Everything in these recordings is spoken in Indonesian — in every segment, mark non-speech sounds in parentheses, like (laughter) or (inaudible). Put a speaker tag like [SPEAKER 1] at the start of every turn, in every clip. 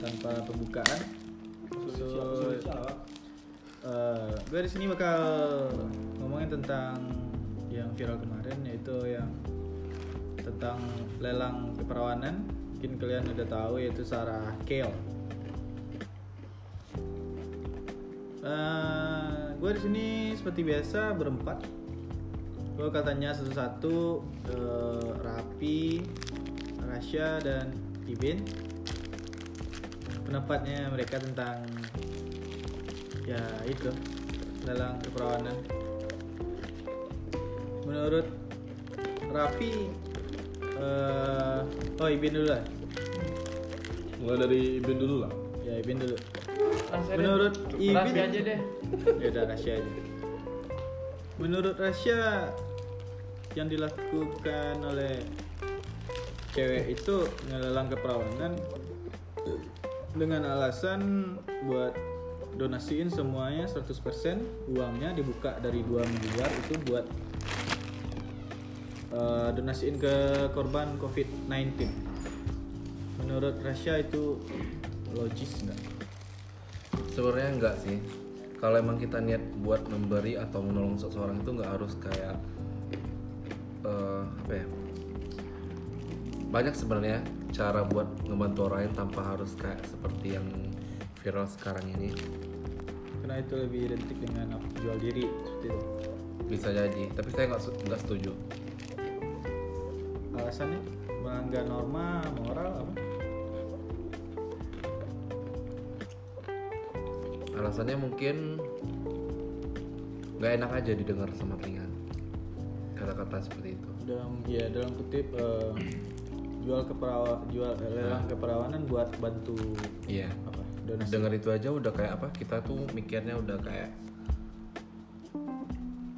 [SPEAKER 1] tanpa pembukaan. So, eh, gue di sini bakal ngomongin tentang yang viral kemarin yaitu yang tentang lelang keperawanan. Mungkin kalian udah tahu yaitu Sarah Kale. Eh, gue di sini seperti biasa berempat. Gue katanya satu-satu eh, Rapi, Rasya dan Ibin. Pendapatnya mereka tentang ya itu lelang keperawanan. Menurut Rapi, eh, oh Ibin dulu lah.
[SPEAKER 2] Mulai dari Ibn dulu lah.
[SPEAKER 1] Ya Ibin dulu.
[SPEAKER 3] Rasya
[SPEAKER 1] Menurut
[SPEAKER 3] deh.
[SPEAKER 1] Ibin
[SPEAKER 3] Rasya aja deh.
[SPEAKER 1] ya udah Rasya aja. Menurut Rasya yang dilakukan oleh cewek itu ngelelang keperawanan dengan alasan buat donasiin semuanya 100% uangnya dibuka dari 2 miliar itu buat eh, donasiin ke korban COVID-19. Menurut Rasya itu logis nggak?
[SPEAKER 4] Sebenarnya enggak sih. Kalau emang kita niat buat memberi atau menolong seseorang itu nggak harus kayak eh, apa ya? Banyak sebenarnya cara buat ngebantu orang lain tanpa harus kayak seperti yang viral sekarang ini.
[SPEAKER 1] Karena itu lebih identik dengan jual diri seperti itu.
[SPEAKER 4] Bisa jadi, tapi saya nggak nggak setuju.
[SPEAKER 1] Alasannya melanggar norma moral apa?
[SPEAKER 4] Alasannya mungkin nggak enak aja didengar sama telinga. Kata-kata seperti itu.
[SPEAKER 1] Dalam ya dalam kutip eh, jual keperawa jual lelang keperawanan buat bantu
[SPEAKER 4] Iya.
[SPEAKER 1] apa donasi.
[SPEAKER 4] dengar itu aja udah kayak apa kita tuh mikirnya udah kayak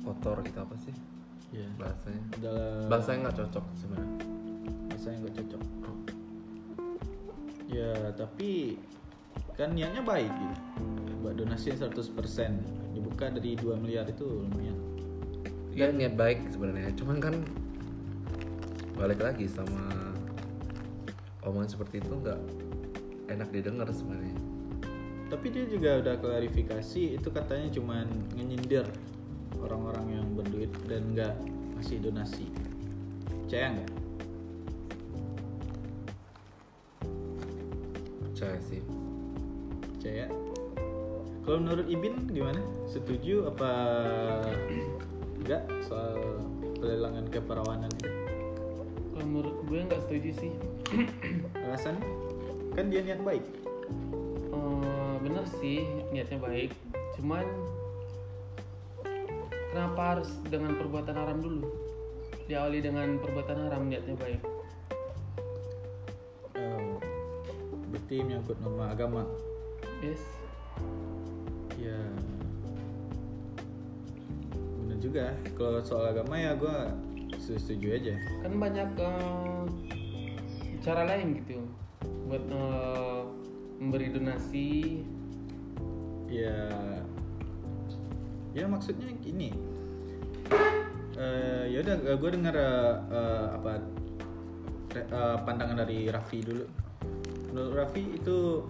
[SPEAKER 4] kotor kita apa sih
[SPEAKER 1] Ya.
[SPEAKER 4] bahasanya
[SPEAKER 1] Dalam
[SPEAKER 4] bahasanya nggak cocok sebenarnya
[SPEAKER 1] bahasa yang gak cocok. Ya tapi kan niatnya baik gitu. Buat donasi 100% dibuka dari 2 miliar itu lumayan.
[SPEAKER 4] ya niat baik sebenarnya cuman kan balik lagi sama omongan seperti itu nggak enak didengar sebenarnya
[SPEAKER 1] Tapi dia juga udah klarifikasi itu katanya cuman ngenyindir orang-orang yang berduit dan nggak ngasih donasi. Percaya nggak?
[SPEAKER 4] percaya sih
[SPEAKER 1] Percaya. Kalau menurut Ibin gimana? Setuju apa enggak soal pelelangan keperawanan itu?
[SPEAKER 3] Kalau menurut gue nggak setuju sih.
[SPEAKER 1] Alasannya? Kan dia niat baik.
[SPEAKER 3] Eh, bener sih niatnya baik. Cuman kenapa harus dengan perbuatan haram dulu? Diawali dengan perbuatan haram niatnya baik.
[SPEAKER 1] Eh, berarti menyangkut norma agama.
[SPEAKER 3] Yes.
[SPEAKER 1] Ya bener juga. Kalau soal agama ya gue setuju aja.
[SPEAKER 3] Kan banyak eh, cara lain gitu buat eh, memberi donasi.
[SPEAKER 1] Ya ya maksudnya gini. Eh ya udah gue dengar eh, eh, apa eh, pandangan dari Raffi dulu. Menurut Raffi itu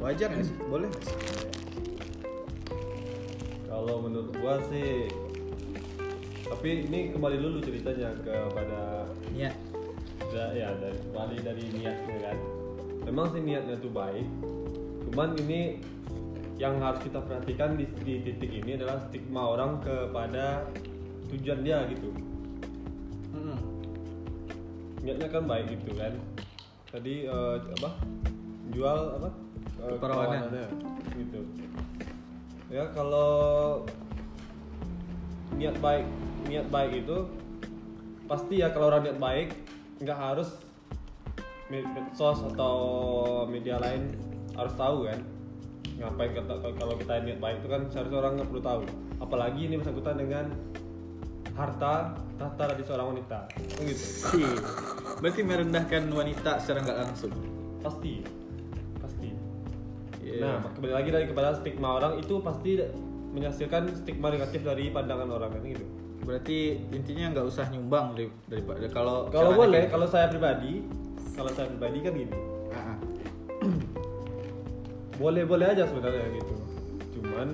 [SPEAKER 1] wajar nggak sih? Boleh sih?
[SPEAKER 2] Kalau menurut gua sih tapi ini kembali dulu ceritanya kepada
[SPEAKER 1] Niat.
[SPEAKER 2] Da- ya dari kembali dari niatnya kan. Memang sih niatnya tuh baik. Cuman ini yang harus kita perhatikan di, di titik ini adalah stigma orang kepada tujuan dia gitu.
[SPEAKER 1] Mm-mm.
[SPEAKER 2] Niatnya kan baik gitu kan. Tadi eh, apa? Jual apa? Eh,
[SPEAKER 1] Keperawanan.
[SPEAKER 2] keperawanannya, gitu. Ya kalau niat baik niat baik itu pasti ya kalau orang niat baik nggak harus med- medsos atau media lain harus tahu kan? Ngapain kata kalau kita niat baik itu kan seharusnya orang nggak perlu tahu. Apalagi ini bersangkutan dengan harta tahta dari seorang wanita. Kan gitu.
[SPEAKER 1] Berarti merendahkan wanita secara nggak langsung.
[SPEAKER 2] pasti. Pasti.
[SPEAKER 1] Iya.
[SPEAKER 2] nah kembali lagi dari kepada stigma orang itu pasti menghasilkan stigma negatif dari pandangan orang kan gitu
[SPEAKER 1] Berarti intinya nggak usah nyumbang dari- daripada kalau
[SPEAKER 2] kalau boleh kalau saya pribadi kalau saya pribadi kan gini.
[SPEAKER 1] Ah, ah. (clears throat)
[SPEAKER 2] boleh boleh aja sebenarnya gitu. Cuman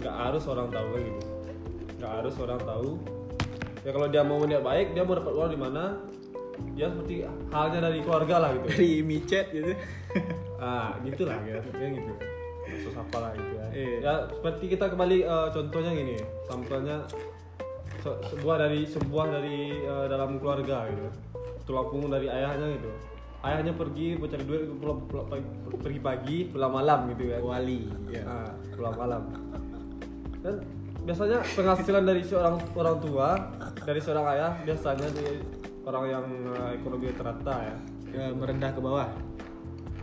[SPEAKER 2] nggak harus orang tahu kan gitu. Nggak harus orang tahu. Ya kalau dia mau niat baik dia mau dapat uang di mana dia seperti halnya dari keluarga lah gitu.
[SPEAKER 1] Dari micet gitu.
[SPEAKER 2] Ah gitulah ya gitu. Maksud apa lah gitu. ya
[SPEAKER 1] Iya.
[SPEAKER 2] ya seperti kita kembali eh, contohnya gini sampelnya se- sebuah dari sebuah dari eh, dalam keluarga gitu. Tulang punggung dari ayahnya gitu. Ayahnya pergi mencari duit pulang, pulang- pagi- pergi pagi pulang malam gitu kan.
[SPEAKER 1] Wali ya
[SPEAKER 2] pulang malam. Dan biasanya penghasilan dari seorang orang tua dari seorang ayah biasanya dari orang yang eh, ekonomi terata ya.
[SPEAKER 1] Ya, merendah ke bawah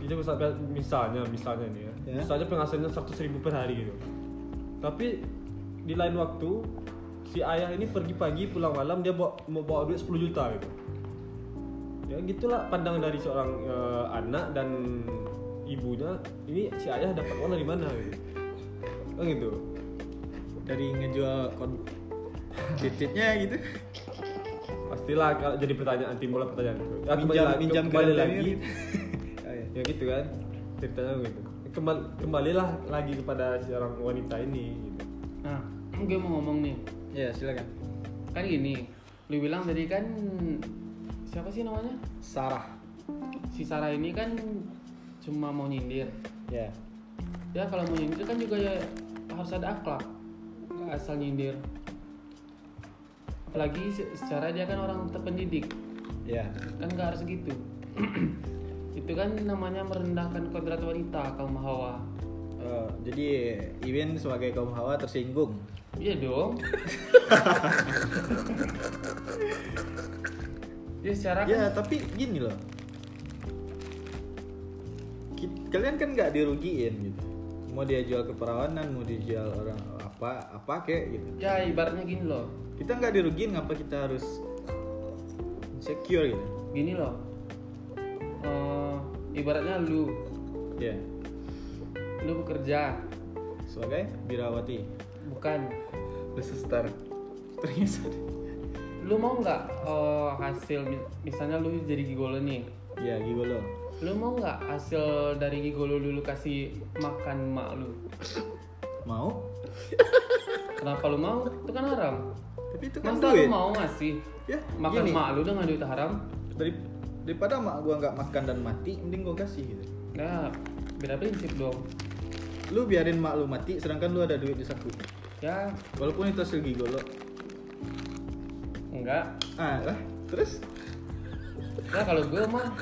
[SPEAKER 2] itu misalnya misalnya misalnya nih ya,
[SPEAKER 1] Ya.
[SPEAKER 2] misalnya penghasilannya 100 ribu per hari gitu. Tapi di lain waktu si ayah ini pergi pagi pulang malam dia bawa, mau bawa duit 10 juta gitu. Ya gitulah pandangan dari seorang eh, anak dan ibunya ini si ayah dapat uang dari mana gitu. Kan gitu.
[SPEAKER 1] Dari ngejual kon titiknya gitu.
[SPEAKER 2] Pastilah kalau jadi pertanyaan timbul pertanyaan. Itu ya, kembali
[SPEAKER 1] minjam
[SPEAKER 2] lagi-
[SPEAKER 1] minjam
[SPEAKER 2] kembali
[SPEAKER 1] ke
[SPEAKER 2] lagi.
[SPEAKER 1] Oh, iya.
[SPEAKER 2] Ya gitu kan ceritanya gitu kembali kembalilah lagi kepada seorang wanita ini gitu.
[SPEAKER 3] Nah, (clears throat) gue mau ngomong nih.
[SPEAKER 1] ya silakan
[SPEAKER 3] Kan gini, lu bilang tadi kan siapa sih namanya?
[SPEAKER 1] Sarah
[SPEAKER 3] Si Sarah ini kan cuma mau nyindir.
[SPEAKER 1] ya
[SPEAKER 3] Ya kalau mau nyindir kan juga ya harus ada akhlak. Nggak asal nyindir. Apalagi se- secara dia kan orang terpendidik.
[SPEAKER 1] ya
[SPEAKER 3] Kan nggak harus gitu. (clears throat) Itu kan namanya merendahkan kodrat wanita kaum hawa.
[SPEAKER 1] Oh, jadi Iwin sebagai kaum hawa tersinggung
[SPEAKER 3] Iya dong. ya secara
[SPEAKER 1] ya
[SPEAKER 3] kan
[SPEAKER 1] tapi gini loh kalian kan nggak dirugiin gitu mau dia jual keperawanan mau dijual orang apa apa kayak gitu
[SPEAKER 3] ya ibaratnya gini loh.
[SPEAKER 1] kita nggak dirugiin ngapa kita harus secure gitu
[SPEAKER 3] Gini loh. Eh, ibaratnya lu.
[SPEAKER 1] Ya
[SPEAKER 3] lu bekerja.
[SPEAKER 1] Sebagai birawati.
[SPEAKER 3] Bukan.
[SPEAKER 4] The sister.
[SPEAKER 1] ternyata
[SPEAKER 3] lu mau nggak eh, hasil mi- misalnya lu jadi gigolo nih.
[SPEAKER 1] Ya gigolo.
[SPEAKER 3] Lu mau nggak hasil dari gigolo dulu kasih makan mak lu?
[SPEAKER 1] Mau?
[SPEAKER 3] Kenapa lu mau? Itu kan haram.
[SPEAKER 1] Tapi itu kan
[SPEAKER 3] masa
[SPEAKER 1] duit.
[SPEAKER 3] lu mau ngasih
[SPEAKER 1] ya
[SPEAKER 3] makan
[SPEAKER 1] gini.
[SPEAKER 3] mak lu dengan duit haram?
[SPEAKER 1] Dari daripada mak gua nggak makan dan mati mending gua kasih gitu.
[SPEAKER 3] Nah beda prinsip dong.
[SPEAKER 1] Lu biarin mak lu mati sedangkan lu ada duit di saku.
[SPEAKER 3] Ya.
[SPEAKER 1] Walaupun itu hasil gigolo.
[SPEAKER 3] Enggak.
[SPEAKER 1] Ah lah terus?
[SPEAKER 3] Ya kalau gue mah.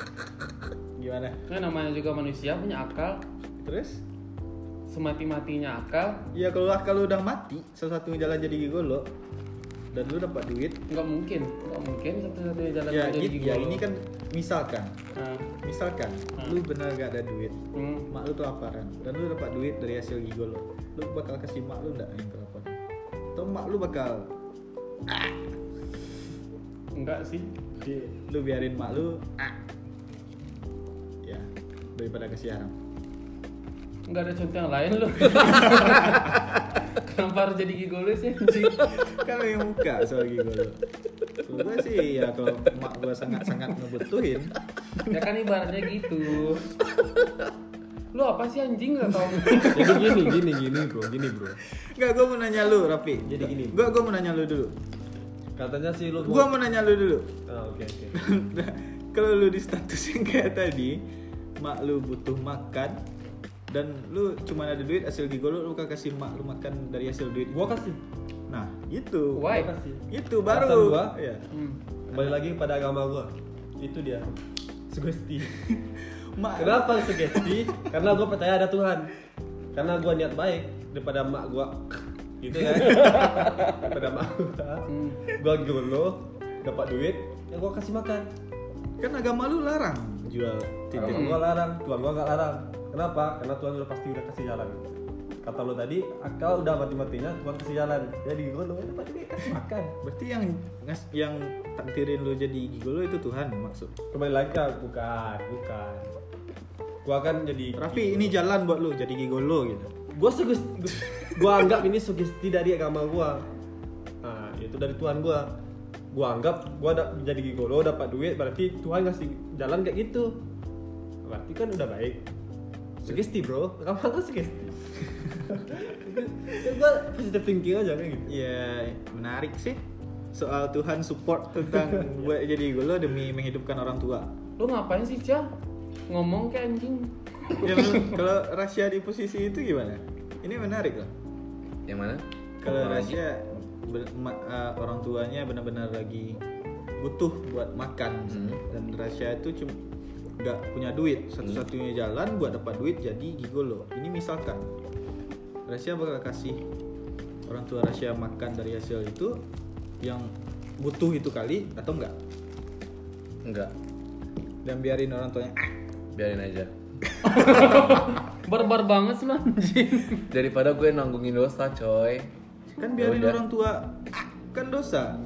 [SPEAKER 1] Gimana?
[SPEAKER 3] Kan namanya juga manusia punya akal.
[SPEAKER 1] Terus?
[SPEAKER 3] Semati matinya akal.
[SPEAKER 1] Ya kalau kalau udah mati salah satu jalan jadi gigolo dan lu dapat duit?
[SPEAKER 3] Nggak mungkin nggak mungkin satu-satunya jalan
[SPEAKER 1] ya, gitu, ya ini kan misalkan. Misalkan lu benar gak ada duit
[SPEAKER 3] hmm,
[SPEAKER 1] mak lu kelaparan dan lu dapat duit dari hasil gigolo lu bakal kasih mak lu enggak yang kelaparan? Atau mak lu bakal
[SPEAKER 3] enggak sih.
[SPEAKER 1] Di- lu biarin mak lu ah. ya daripada kasih haram.
[SPEAKER 3] Nggak ada contoh yang lain loh (laughs) kenapa harus jadi gigolo sih anjing (laughs)
[SPEAKER 1] kan lu yang muka soal gigolo gue sih ya kalau mak gue sangat-sangat ngebutuhin
[SPEAKER 3] ya kan ibaratnya gitu lu apa sih anjing nggak tahu
[SPEAKER 2] jadi gini gini gini bro gini bro
[SPEAKER 1] Enggak, gue mau nanya lu, Rapi.
[SPEAKER 2] Jadi gini.
[SPEAKER 1] Gue gue mau nanya lu dulu.
[SPEAKER 2] katanya sih lu
[SPEAKER 1] Gue mau nanya lu dulu.
[SPEAKER 2] Ah, oke oke (laughs)
[SPEAKER 1] Kalau lu di status yang kayak tadi, mak lu butuh makan dan lu cuma ada duit hasil gigolo lu kan kasih mak lu makan dari hasil duit.
[SPEAKER 2] gua kasih
[SPEAKER 1] Nah, itu.
[SPEAKER 3] Why?
[SPEAKER 2] Gua kasih
[SPEAKER 1] Itu
[SPEAKER 2] Alasan
[SPEAKER 1] baru.
[SPEAKER 2] gua?
[SPEAKER 1] Iya.
[SPEAKER 3] hmm.
[SPEAKER 2] kembali lagi pada agama gua itu dia sugesti (laughs)
[SPEAKER 1] Mak
[SPEAKER 2] kenapa sugesti karena gua percaya ada Tuhan karena gua niat baik daripada mak gua gitu kan (laughs) daripada mak gua
[SPEAKER 3] Hmm.
[SPEAKER 2] gua golo dapat duit ya gua kasih makan
[SPEAKER 1] kan agama lu larang jual titik.
[SPEAKER 2] Gua larang Tuhan gua nggak larang kenapa? Karena Tuhan udah pasti udah kasih jalan. Kata lo tadi akal udah mati-matinya Tuhan kasih jalan. Jadi gua lo dapat duit kasih makan.
[SPEAKER 1] Berarti yang ngas- yang takdirin lu jadi gigolo itu Tuhan maksud.
[SPEAKER 2] kembali lagi bukan bukan. Gua kan jadi
[SPEAKER 1] Rafi, ini jalan buat lu jadi gigolo gitu.
[SPEAKER 2] gua sugesti gua anggap ini sugesti dari agama gua. Nah itu dari Tuhan gua. Gua anggap gua da- jadi gigolo dapat duit berarti Tuhan ngasih jalan kayak gitu. Berarti kan udah baik sugesti bro apa tuh sugesti (laughs) gue positive thinking aja kayak gitu
[SPEAKER 1] Ya menarik sih soal Tuhan support tentang (laughs) buat jadi golo demi menghidupkan orang tua.
[SPEAKER 3] Lu ngapain sih, Cah? Ngomong kayak anjing. (laughs)
[SPEAKER 1] Ya kalau Rasya di posisi itu gimana? Ini menarik loh.
[SPEAKER 4] Yang mana?
[SPEAKER 1] Kalau? Rasya uh, orang tuanya benar-benar lagi butuh buat makan
[SPEAKER 4] Hmm.
[SPEAKER 1] dan Rasya itu cuma nggak punya duit satu-satunya jalan buat dapat duit jadi gigolo ini misalkan Rasya bakal kasih orang tua Rasya makan dari hasil itu yang butuh itu kali atau enggak
[SPEAKER 4] Enggak,
[SPEAKER 1] dan biarin orang tuanya "Ah,
[SPEAKER 4] biarin aja. (laughs)
[SPEAKER 3] Barbar banget sih anjing.
[SPEAKER 4] Daripada gue nanggungin dosa, coy.
[SPEAKER 1] kan biarin
[SPEAKER 4] Yaudah.
[SPEAKER 1] orang tua "Ah, kan dosa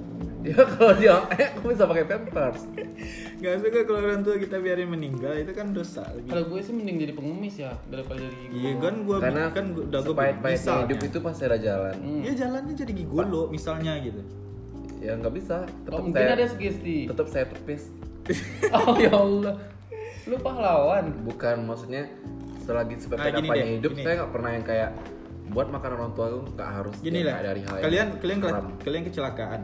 [SPEAKER 1] (laughs)
[SPEAKER 4] Ya kalau dia, eh, aku bisa pakai pampers. (laughs)
[SPEAKER 1] nggak suka kalau orang tua kita biarin meninggal itu kan dosa
[SPEAKER 3] Kalau gue sih mending jadi pengemis ya daripada jadi
[SPEAKER 1] iya kan gua
[SPEAKER 4] Karena
[SPEAKER 1] kan gua, udah
[SPEAKER 4] sepahit-pahitnya
[SPEAKER 1] misalnya.
[SPEAKER 4] hidup itu pasti ada jalan.
[SPEAKER 3] Hmm.
[SPEAKER 1] ya jalannya jadi gigolo misalnya gitu
[SPEAKER 4] Ya nggak bisa.
[SPEAKER 3] Oh,
[SPEAKER 4] Tetap
[SPEAKER 3] mungkin
[SPEAKER 4] saya,
[SPEAKER 3] ada sugesti.
[SPEAKER 4] tetap saya tepis. (laughs)
[SPEAKER 3] Oh ya Allah. Lu pahlawan.
[SPEAKER 4] Bukan maksudnya selagi
[SPEAKER 1] Ah,
[SPEAKER 4] apanya
[SPEAKER 1] deh,
[SPEAKER 4] hidup,
[SPEAKER 1] gini.
[SPEAKER 4] saya nggak pernah yang kayak buat makan orang tua itu nggak harus
[SPEAKER 1] gini
[SPEAKER 4] yang
[SPEAKER 1] lah
[SPEAKER 4] dari hal yang
[SPEAKER 1] kalian kalian
[SPEAKER 4] haram.
[SPEAKER 1] kalian kecelakaan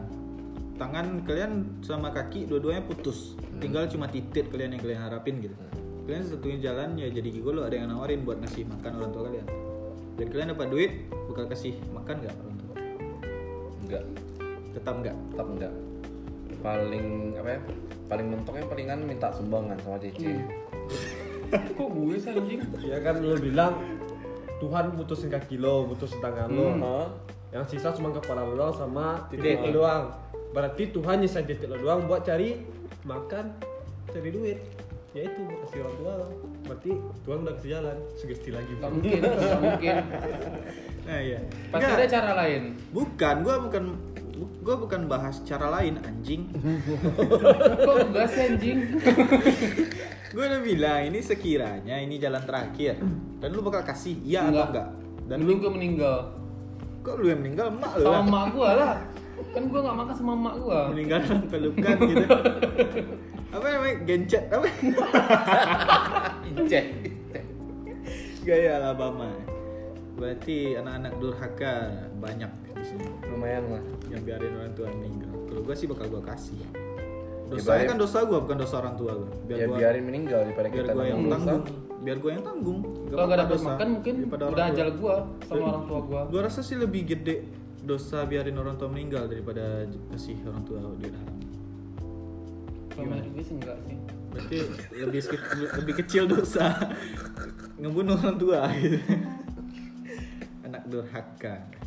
[SPEAKER 1] tangan kalian sama kaki dua-duanya putus tinggal cuma titik kalian yang kalian harapin gitu kalian satunya jalan ya jadi gigolo ada yang nawarin buat ngasih makan orang tua kalian dan kalian dapat duit bakal kasih makan nggak orang tua
[SPEAKER 4] Enggak,
[SPEAKER 1] tetap nggak
[SPEAKER 4] tetap enggak. Paling apa ya? Paling mentoknya palingan minta sumbangan sama Cici. (laughs)
[SPEAKER 3] Kok gue sih anjing?
[SPEAKER 2] ya kan lo bilang Tuhan putusin kaki lo putusin tangan lo
[SPEAKER 3] Hmm.
[SPEAKER 2] huh? yang sisa cuma kepala lo sama
[SPEAKER 1] Titik.
[SPEAKER 2] lo doang berarti Tuhan nyisain titik lo doang buat cari makan cari duit ya itu buat kasih orang tua berarti Tuhan udah kasih jalan sugesti lagi
[SPEAKER 3] Gak
[SPEAKER 2] bro.
[SPEAKER 3] mungkin, mungkin.
[SPEAKER 1] nah (laughs) iya
[SPEAKER 3] Pasti
[SPEAKER 1] Nggak.
[SPEAKER 3] ada cara lain.
[SPEAKER 1] bukan gua bukan gua bukan bahas cara lain anjing (laughs)
[SPEAKER 3] Kok enggak sih anjing? (laughs)
[SPEAKER 1] gue udah bilang ini sekiranya ini jalan terakhir dan lu bakal kasih iya atau enggak dan
[SPEAKER 3] Dulu gue meninggal.
[SPEAKER 1] kok lu yang meninggal emak lu
[SPEAKER 3] Sama
[SPEAKER 1] lah
[SPEAKER 3] emak gue lah. Kan gue gak makan sama emak gue.
[SPEAKER 1] meninggal dalam pelukan gitu. (laughs) Apa namanya? Gencet apa? (laughs)
[SPEAKER 4] Cek.
[SPEAKER 1] gaya Alabama. Berarti anak-anak durhaka banyak di sini.
[SPEAKER 4] Lumayan lah.
[SPEAKER 1] yang biarin orang tua meninggal. Kalau gue sih bakal gue kasih.
[SPEAKER 4] Ya,
[SPEAKER 1] dosanya
[SPEAKER 4] baik.
[SPEAKER 1] kan dosa gue bukan dosa orang tua gue biar
[SPEAKER 4] ya
[SPEAKER 1] gua,
[SPEAKER 4] biarin meninggal daripada
[SPEAKER 1] biar
[SPEAKER 4] kita
[SPEAKER 1] gue yang
[SPEAKER 4] dosa.
[SPEAKER 1] tanggung. Biar gue yang tanggung.
[SPEAKER 3] Kalau gak dapet
[SPEAKER 1] dosa.
[SPEAKER 3] makan mungkin udah ajal gue sama orang tua gue.
[SPEAKER 1] Gue rasa sih lebih gede dosa biarin orang tua meninggal daripada kasih orang tua duit haram.
[SPEAKER 3] Kalau gue sih enggak sih.
[SPEAKER 1] Berarti lebih lebih kecil dosa (laughs) ngebunuh orang tua gitu. (laughs) Anak durhaka.